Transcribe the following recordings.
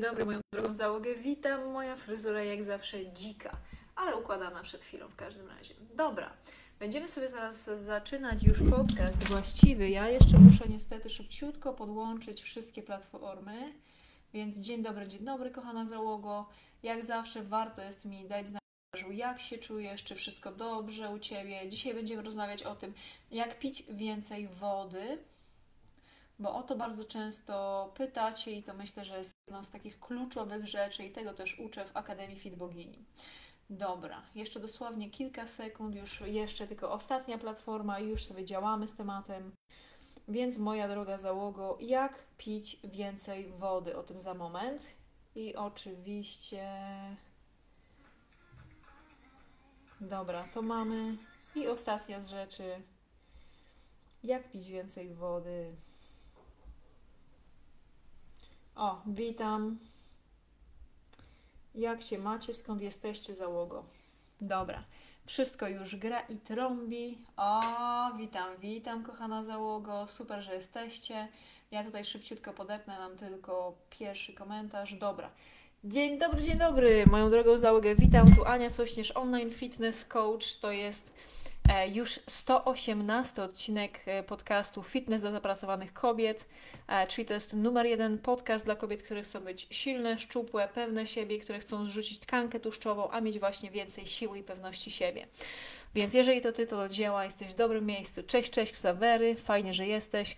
Dzień dobry, moją drogą załogę. Witam, moja fryzura jak zawsze dzika, ale układana przed chwilą w każdym razie. Dobra, będziemy sobie zaraz zaczynać już podcast właściwy. Ja jeszcze muszę niestety szybciutko podłączyć wszystkie platformy, więc dzień dobry, dzień dobry, kochana załogo. Jak zawsze warto jest mi dać znać, jak się czujesz, czy wszystko dobrze u Ciebie. Dzisiaj będziemy rozmawiać o tym, jak pić więcej wody, bo o to bardzo często pytacie i to myślę, że jedną z takich kluczowych rzeczy i tego też uczę w Akademii Fit Bogini. Dobra, jeszcze dosłownie kilka sekund, już jeszcze tylko ostatnia platforma i już sobie działamy z tematem. Więc moja droga załogo, jak pić więcej wody? O tym za moment. I oczywiście. Dobra, to mamy. I ostatnia z rzeczy. Jak pić więcej wody? O, witam. Jak się macie? Skąd jesteście, załogo? Dobra, wszystko już gra i trąbi. O, witam, witam, kochana załogo. Super, że jesteście. Ja tutaj szybciutko podepnę nam tylko pierwszy komentarz. Dobra. Dzień dobry, dzień dobry, moją drogą załogę. Witam, tu Ania Sośnierz, online fitness coach. To jest już 118 odcinek e, podcastu Fitness dla zapracowanych kobiet, e, czyli to jest numer jeden podcast dla kobiet, które chcą być silne, szczupłe, pewne siebie, które chcą zrzucić tkankę tłuszczową, a mieć właśnie więcej siły i pewności siebie. Więc jeżeli to Ty to dzieła, jesteś w dobrym miejscu. Cześć, cześć Ksawery, fajnie, że jesteś.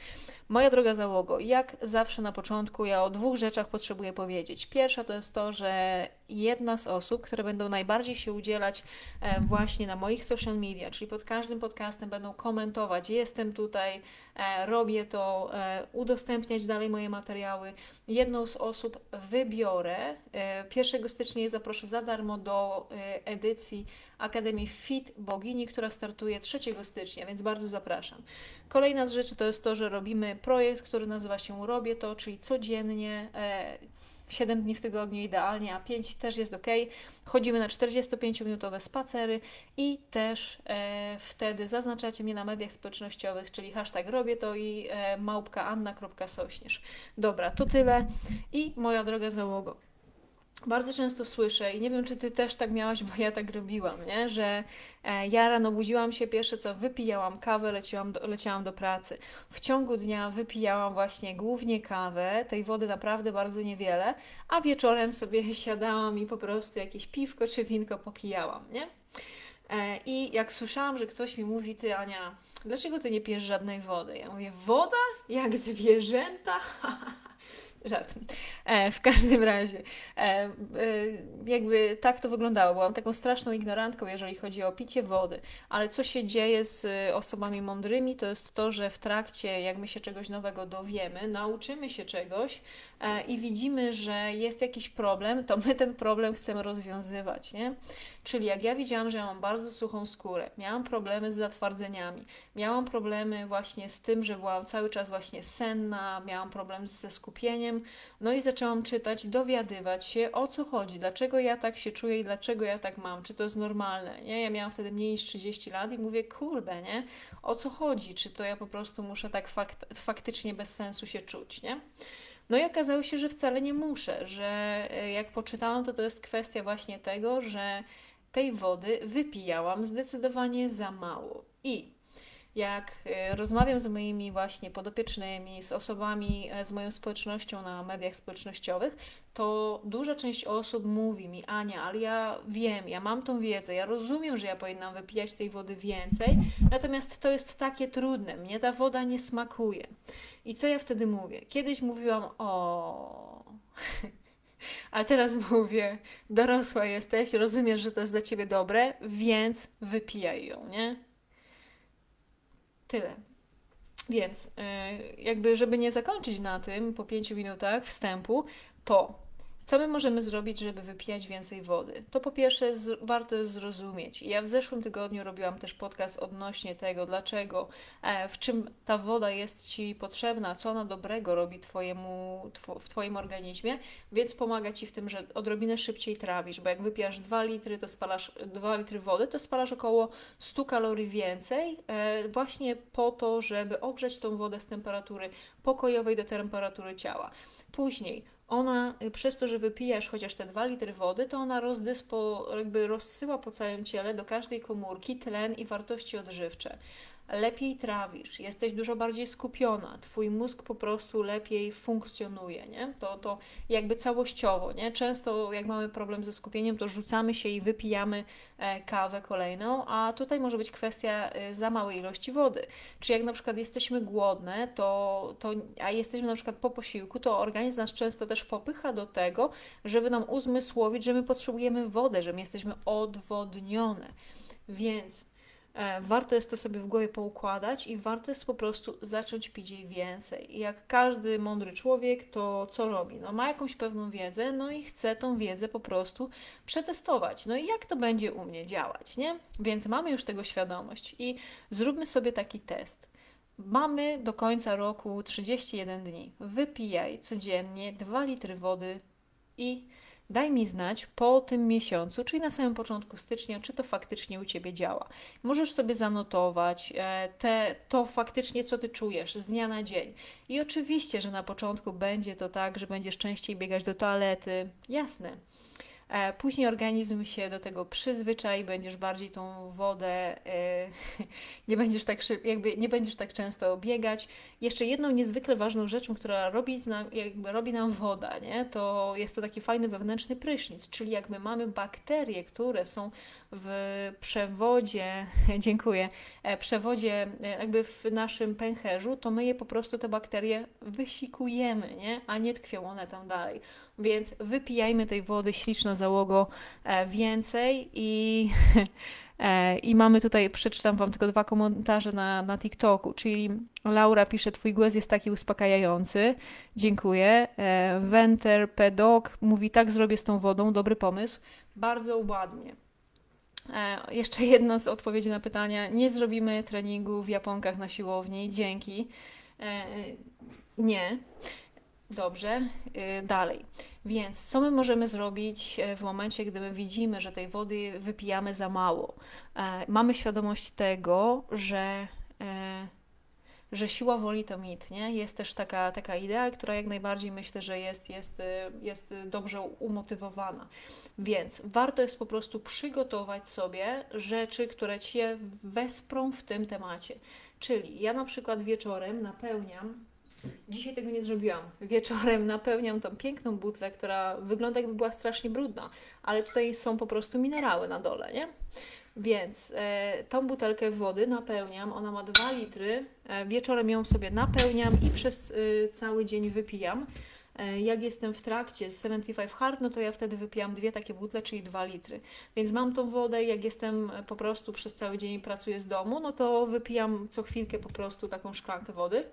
Moja droga załogo, jak zawsze na początku ja o dwóch rzeczach potrzebuję powiedzieć. Pierwsza to jest to, że jedna z osób, które będą najbardziej się udzielać e, właśnie na moich social media, czyli pod każdym podcastem będą komentować, jestem tutaj, e, robię to, e, udostępniać dalej moje materiały. Jedną z osób wybiorę. 1 stycznia zaproszę za darmo do edycji Akademii Fit Bogini, która startuje 3 stycznia, więc bardzo zapraszam. Kolejna z rzeczy to jest to, że robimy projekt, który nazywa się Robię to, czyli codziennie. E, 7 dni w tygodniu idealnie, a 5 też jest ok. Chodzimy na 45-minutowe spacery i też e, wtedy zaznaczacie mnie na mediach społecznościowych, czyli hashtag robię to i e. Dobra, to tyle i moja droga załogo bardzo często słyszę i nie wiem, czy ty też tak miałaś, bo ja tak robiłam, nie? że e, ja rano budziłam się, pierwsze co, wypijałam kawę, leciałam do, leciałam do pracy. W ciągu dnia wypijałam właśnie głównie kawę, tej wody naprawdę bardzo niewiele, a wieczorem sobie siadałam i po prostu jakieś piwko czy winko popijałam, nie? E, I jak słyszałam, że ktoś mi mówi, ty Ania, dlaczego ty nie pijesz żadnej wody? Ja mówię, woda? Jak zwierzęta? Żart. E, w każdym razie, e, e, jakby tak to wyglądało. Byłam taką straszną ignorantką, jeżeli chodzi o picie wody. Ale co się dzieje z osobami mądrymi, to jest to, że w trakcie, jak my się czegoś nowego dowiemy, nauczymy się czegoś i widzimy, że jest jakiś problem, to my ten problem chcemy rozwiązywać, nie? Czyli jak ja widziałam, że ja mam bardzo suchą skórę, miałam problemy z zatwardzeniami, miałam problemy właśnie z tym, że byłam cały czas właśnie senna, miałam problem ze skupieniem, no i zaczęłam czytać, dowiadywać się o co chodzi, dlaczego ja tak się czuję i dlaczego ja tak mam, czy to jest normalne, nie? Ja miałam wtedy mniej niż 30 lat i mówię, kurde, nie? O co chodzi? Czy to ja po prostu muszę tak fakt, faktycznie bez sensu się czuć, nie? No i okazało się, że wcale nie muszę, że e, jak poczytałam, to to jest kwestia właśnie tego, że tej wody wypijałam zdecydowanie za mało. I jak e, rozmawiam z moimi właśnie podopiecznymi, z osobami, e, z moją społecznością na mediach społecznościowych, to duża część osób mówi mi, Ania, ale ja wiem, ja mam tą wiedzę, ja rozumiem, że ja powinnam wypijać tej wody więcej, natomiast to jest takie trudne, mnie ta woda nie smakuje. I co ja wtedy mówię? Kiedyś mówiłam, o. A teraz mówię, dorosła jesteś, rozumiesz, że to jest dla ciebie dobre, więc wypijaj ją, nie? Tyle. Więc, yy, jakby, żeby nie zakończyć na tym po pięciu minutach wstępu, to co my możemy zrobić, żeby wypijać więcej wody? To po pierwsze z, warto jest zrozumieć. Ja w zeszłym tygodniu robiłam też podcast odnośnie tego, dlaczego, e, w czym ta woda jest Ci potrzebna, co ona dobrego robi twojemu, two, w Twoim organizmie, więc pomaga Ci w tym, że odrobinę szybciej trawisz, bo jak wypijasz 2 litry, to spalasz 2 litry wody, to spalasz około 100 kalorii więcej, e, właśnie po to, żeby ogrzać tą wodę z temperatury pokojowej do temperatury ciała. Później ona y, przez to, że wypijasz chociaż te 2 litry wody, to ona rozdyspo, jakby rozsyła po całym ciele do każdej komórki tlen i wartości odżywcze lepiej trawisz, jesteś dużo bardziej skupiona, twój mózg po prostu lepiej funkcjonuje, nie? To, to jakby całościowo, nie? Często jak mamy problem ze skupieniem, to rzucamy się i wypijamy e, kawę kolejną, a tutaj może być kwestia e, za małej ilości wody. Czy jak na przykład jesteśmy głodne, to, to, a jesteśmy na przykład po posiłku, to organizm nas często też popycha do tego, żeby nam uzmysłowić, że my potrzebujemy wody, że my jesteśmy odwodnione. Więc warto jest to sobie w głowie poukładać i warto jest po prostu zacząć pić jej więcej. I jak każdy mądry człowiek, to co robi? No ma jakąś pewną wiedzę, no i chce tą wiedzę po prostu przetestować. No i jak to będzie u mnie działać, nie? Więc mamy już tego świadomość i zróbmy sobie taki test. Mamy do końca roku 31 dni. Wypijaj codziennie 2 litry wody i Daj mi znać po tym miesiącu, czyli na samym początku stycznia, czy to faktycznie u Ciebie działa. Możesz sobie zanotować e, te, to faktycznie, co Ty czujesz z dnia na dzień. I oczywiście, że na początku będzie to tak, że będziesz częściej biegać do toalety. Jasne później organizm się do tego przyzwyczai, będziesz bardziej tą wodę, e, nie będziesz tak szyb, jakby nie będziesz tak często biegać. Jeszcze jedną niezwykle ważną rzeczą, która robi nam, jakby robi nam woda, nie? to jest to taki fajny wewnętrzny prysznic, czyli jak my mamy bakterie, które są w przewodzie, dziękuję, e, przewodzie jakby w naszym pęcherzu, to my je po prostu te bakterie wysikujemy, nie? a nie tkwią one tam dalej. Więc wypijajmy tej wody, śliczna załogo, e, więcej i, e, i mamy tutaj, przeczytam Wam tylko dwa komentarze na, na TikToku, czyli Laura pisze, Twój głos jest taki uspokajający, dziękuję. E, Wenter Pedok mówi, tak zrobię z tą wodą, dobry pomysł, bardzo ładnie. Jeszcze jedno z odpowiedzi na pytania. Nie zrobimy treningu w Japonkach na siłowni. Dzięki. Nie. Dobrze, yy, dalej. Więc co my możemy zrobić e, w momencie, gdy my widzimy, że tej wody wypijamy za mało? E, mamy świadomość tego, że, e, że siła woli to mit, nie? Jest też taka, taka idea, która jak najbardziej myślę, że jest, jest, jest dobrze umotywowana. Więc warto jest po prostu przygotować sobie rzeczy, które Cię wesprą w tym temacie. Czyli ja na przykład wieczorem napełniam Dzisiaj tego nie zrobiłam. Wieczorem napełniam tą piękną butlę, która wygląda jakby była strasznie brudna, ale tutaj są po prostu minerały na dole, nie? Więc e, tą butelkę wody napełniam, ona ma 2 litry. E, wieczorem ją sobie napełniam i przez e, cały dzień wypijam. E, jak jestem w trakcie z 75 Hard, no to ja wtedy wypijam dwie takie butle, czyli 2 litry. Więc mam tą wodę, jak jestem po prostu przez cały dzień pracuję z domu, no to wypijam co chwilkę po prostu taką szklankę wody.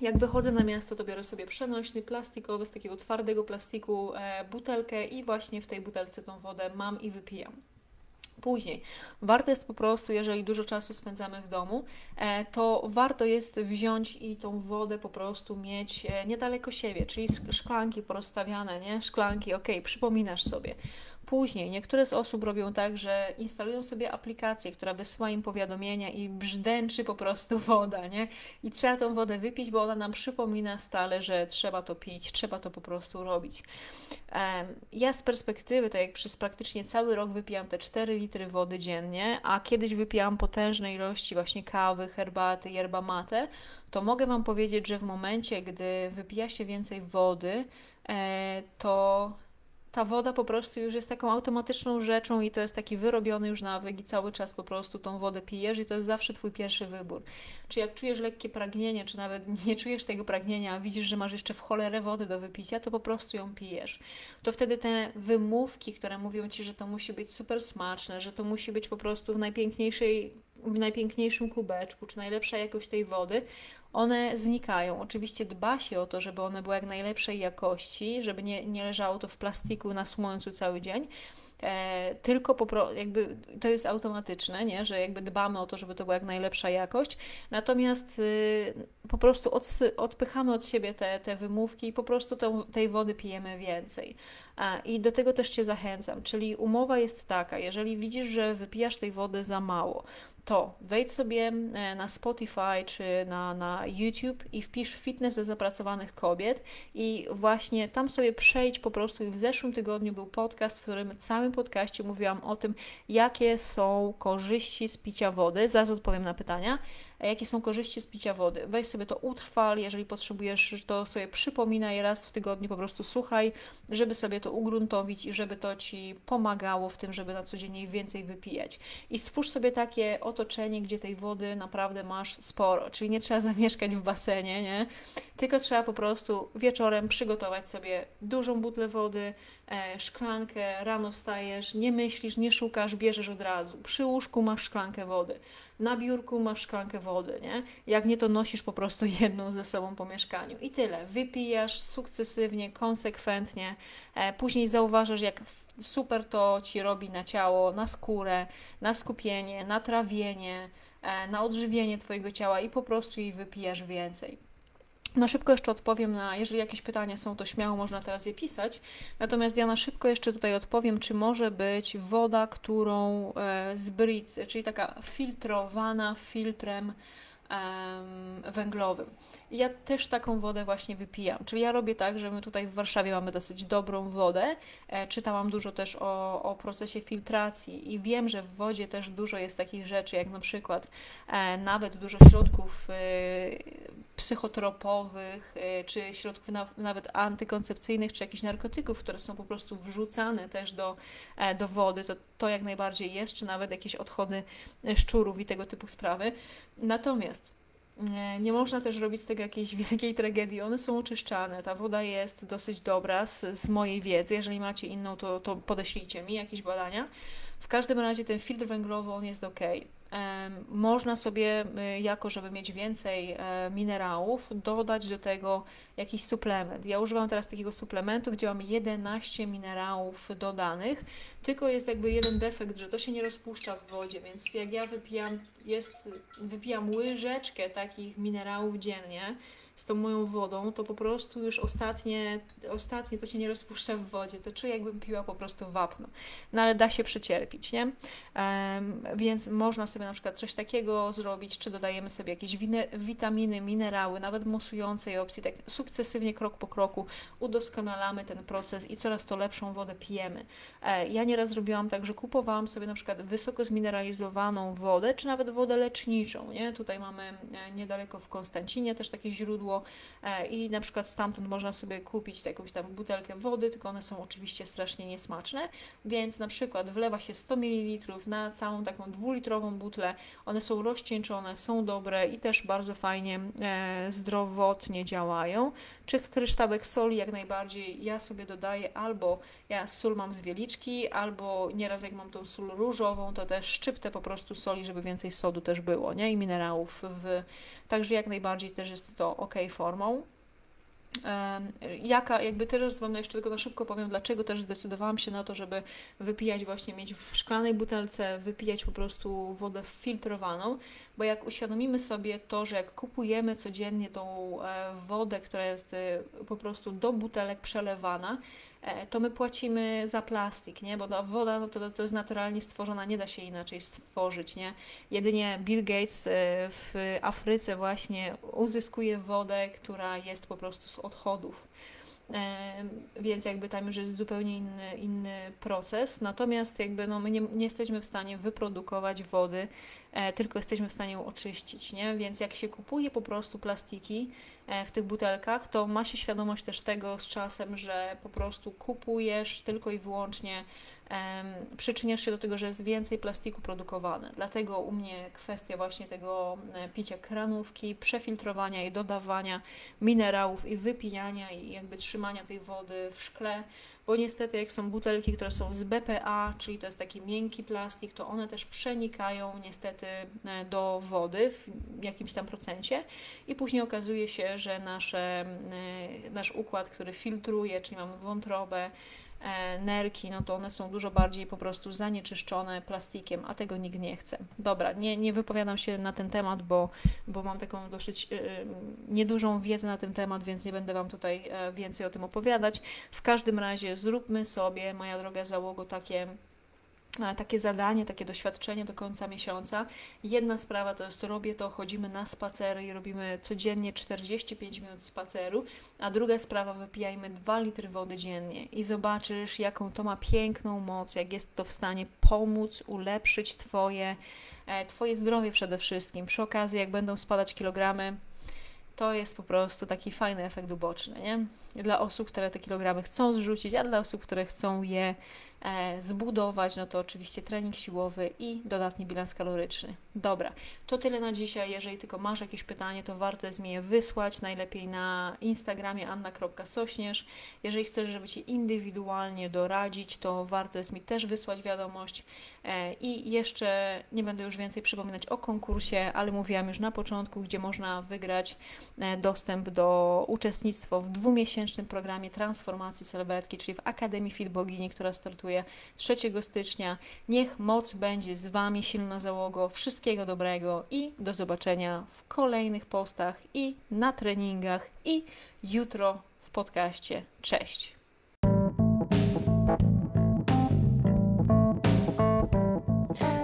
Jak wychodzę na miasto, to biorę sobie przenośny, plastikowy, z takiego twardego plastiku e, butelkę i właśnie w tej butelce tą wodę mam i wypijam. Później, warto jest po prostu, jeżeli dużo czasu spędzamy w domu, e, to warto jest wziąć i tą wodę po prostu mieć e, niedaleko siebie, czyli szklanki porozstawiane, nie? Szklanki, ok, przypominasz sobie. Później niektóre z osób robią tak, że instalują sobie aplikację, która wysyła im powiadomienia i brzdęczy po prostu woda, nie? I trzeba tą wodę wypić, bo ona nam przypomina stale, że trzeba to pić, trzeba to po prostu robić. Ja z perspektywy, tak jak przez praktycznie cały rok wypijam te 4 litry wody dziennie, a kiedyś wypijałam potężne ilości właśnie kawy, herbaty, yerba mate, to mogę Wam powiedzieć, że w momencie, gdy wypija się więcej wody, e, to ta woda po prostu już jest taką automatyczną rzeczą i to jest taki wyrobiony już nawyk i cały czas po prostu tą wodę pijesz i to jest zawsze Twój pierwszy wybór. Czy jak czujesz lekkie pragnienie, czy nawet nie czujesz tego pragnienia, a widzisz, że masz jeszcze w cholerę wody do wypicia, to po prostu ją pijesz. To wtedy te wymówki, które mówią Ci, że to musi być super smaczne, że to musi być po prostu w najpiękniejszej w najpiękniejszym kubeczku, czy najlepsza jakość tej wody, one znikają. Oczywiście dba się o to, żeby one były jak najlepszej jakości, żeby nie, nie leżało to w plastiku na słońcu cały dzień. E, tylko po jakby to jest automatyczne, nie? że jakby dbamy o to, żeby to była jak najlepsza jakość, natomiast y, po prostu odsy, odpychamy od siebie te, te wymówki i po prostu tej wody pijemy więcej. A, I do tego też Cię zachęcam, czyli umowa jest taka, jeżeli widzisz, że wypijasz tej wody za mało, to wejdź sobie e, na Spotify czy na, na YouTube i wpisz fitness dla zapracowanych kobiet i właśnie tam sobie przejdź po prostu. W zeszłym tygodniu był podcast, w którym w całym podcaście mówiłam o tym, jakie są korzyści z picia wody. Zaraz odpowiem na pytania jakie są korzyści z picia wody. Weź sobie to utrwal, jeżeli potrzebujesz, to sobie przypominaj raz w tygodniu, po prostu słuchaj, żeby sobie to ugruntowić i żeby to Ci pomagało w tym, żeby na co dzień więcej wypijać. I stwórz sobie takie otoczenie, gdzie tej wody naprawdę masz sporo, czyli nie trzeba zamieszkać w basenie, nie? Tylko trzeba po prostu wieczorem przygotować sobie dużą butlę wody, szklankę, rano wstajesz, nie myślisz, nie szukasz, bierzesz od razu. Przy łóżku masz szklankę wody na biurku masz szklankę wody, nie? Jak nie, to nosisz po prostu jedną ze sobą po mieszkaniu. I tyle. Wypijasz sukcesywnie, konsekwentnie. E, później zauważasz, jak super to ci robi na ciało, na skórę, na skupienie, na trawienie, e, na odżywienie Twojego ciała i po prostu jej wypijasz więcej. Na szybko jeszcze odpowiem na, jeżeli jakieś pytania są, to śmiało można teraz je pisać. Natomiast ja na szybko jeszcze tutaj odpowiem, czy może być woda, którą e, z Brit, czyli taka filtrowana filtrem węglowym. Ja też taką wodę właśnie wypijam. Czyli ja robię tak, że my tutaj w Warszawie mamy dosyć dobrą wodę. E, czytałam dużo też o, o procesie filtracji i wiem, że w wodzie też dużo jest takich rzeczy, jak na przykład e, nawet dużo środków e, psychotropowych, e, czy środków na, nawet antykoncepcyjnych, czy jakichś narkotyków, które są po prostu wrzucane też do, e, do wody. To, to jak najbardziej jest, czy nawet jakieś odchody e, szczurów i tego typu sprawy. Natomiast nie można też robić z tego jakiejś wielkiej tragedii. One są oczyszczane. Ta woda jest dosyć dobra z, z mojej wiedzy. Jeżeli macie inną, to, to podeślijcie mi jakieś badania. W każdym razie ten filtr węglowy, on jest ok. Można sobie, y, jako żeby mieć więcej e, minerałów, dodać do tego jakiś suplement. Ja używam teraz takiego suplementu, gdzie mam 11 minerałów dodanych, tylko jest jakby jeden defekt, że to się nie rozpuszcza w wodzie, więc jak ja wypijam, jest, wypijam łyżeczkę takich minerałów dziennie, z tą moją wodą, to po prostu już ostatnie, ostatnie to się nie rozpuszcza w wodzie. To czuję, jakbym piła po prostu wapno. No ale da się przecierpić, nie? Więc można sobie na przykład coś takiego zrobić, czy dodajemy sobie jakieś witaminy, minerały, nawet musującej opcji, tak sukcesywnie, krok po kroku udoskonalamy ten proces i coraz to lepszą wodę pijemy. E, ja nieraz zrobiłam tak, że kupowałam sobie na przykład wysoko zmineralizowaną wodę, czy nawet wodę leczniczą, nie? Tutaj mamy e, niedaleko w Konstancinie też takie źródło E, i na przykład stamtąd można sobie kupić jakąś tam butelkę wody, tylko one są oczywiście strasznie niesmaczne, więc na przykład wlewa się 100 ml na całą taką dwulitrową butlę, one są rozcieńczone, są dobre i też bardzo fajnie e, zdrowotnie działają. Czy kryształek soli jak najbardziej ja sobie dodaję albo ja sól mam z wieliczki, albo nieraz jak mam tą sól różową, to też szczyptę po prostu soli, żeby więcej sodu też było, nie? I minerałów w Także jak najbardziej też jest to ok formą. Jaka, jakby teraz Wam jeszcze tylko na szybko powiem, dlaczego też zdecydowałam się na to, żeby wypijać właśnie, mieć w szklanej butelce, wypijać po prostu wodę filtrowaną, bo jak uświadomimy sobie to, że jak kupujemy codziennie tą e, wodę, która jest e, po prostu do butelek przelewana, e, to my płacimy za plastik, nie? Bo ta woda no to, to jest naturalnie stworzona, nie da się inaczej stworzyć, nie? Jedynie Bill Gates w Afryce właśnie uzyskuje wodę, która jest po prostu z odchodów więc jakby tam już jest zupełnie inny, inny proces. Natomiast jakby no, my nie, nie jesteśmy w stanie wyprodukować wody, e, tylko jesteśmy w stanie ją oczyścić, nie? Więc jak się kupuje po prostu plastiki e, w tych butelkach, to ma się świadomość też tego z czasem, że po prostu kupujesz tylko i wyłącznie przyczyniasz się do tego, że jest więcej plastiku produkowane. Dlatego u mnie kwestia właśnie tego picia kranówki, przefiltrowania i dodawania minerałów i wypijania i jakby trzymania tej wody w szkle, bo niestety jak są butelki, które są z BPA, czyli to jest taki miękki plastik, to one też przenikają niestety e, do wody w jakimś tam procencie i później okazuje się, że nasze, e, nasz układ, który filtruje, czyli mamy wątrobę, nerki, no to one są dużo bardziej po prostu zanieczyszczone plastikiem, a tego nikt nie chce. Dobra, nie, nie wypowiadam się na ten temat, bo, bo mam taką dosyć yy, niedużą wiedzę na ten temat, więc nie będę Wam tutaj więcej o tym opowiadać. W każdym razie zróbmy sobie, moja droga załogo, takie takie zadanie, takie doświadczenie do końca miesiąca. Jedna sprawa to jest robię to, chodzimy na spacery i robimy codziennie 45 minut spaceru, a druga sprawa wypijajmy 2 litry wody dziennie i zobaczysz, jaką to ma piękną moc, jak jest to w stanie pomóc, ulepszyć Twoje, e, twoje zdrowie przede wszystkim. Przy okazji, jak będą spadać kilogramy, to jest po prostu taki fajny efekt uboczny, nie? Dla osób, które te kilogramy chcą zrzucić, a dla osób, które chcą je E, zbudować, no to oczywiście trening siłowy i dodatni bilans kaloryczny. Dobra, to tyle na dzisiaj. Jeżeli tylko masz jakieś pytanie, to warto jest mi je wysłać, najlepiej na Instagramie anna.sośnierz. Jeżeli chcesz, żeby Ci indywidualnie doradzić, to warto jest mi też wysłać wiadomość. E, I jeszcze nie będę już więcej przypominać o konkursie, ale mówiłam już na początku, gdzie można wygrać e, dostęp do uczestnictwa w dwumiesięcznym programie transformacji sylwetki, czyli w Akademii Fit Bogini, która startuje 3 stycznia. Niech moc będzie z Wami, silna załogo. Wszystkiego dobrego i do zobaczenia w kolejnych postach i na treningach i jutro w podcaście. Cześć!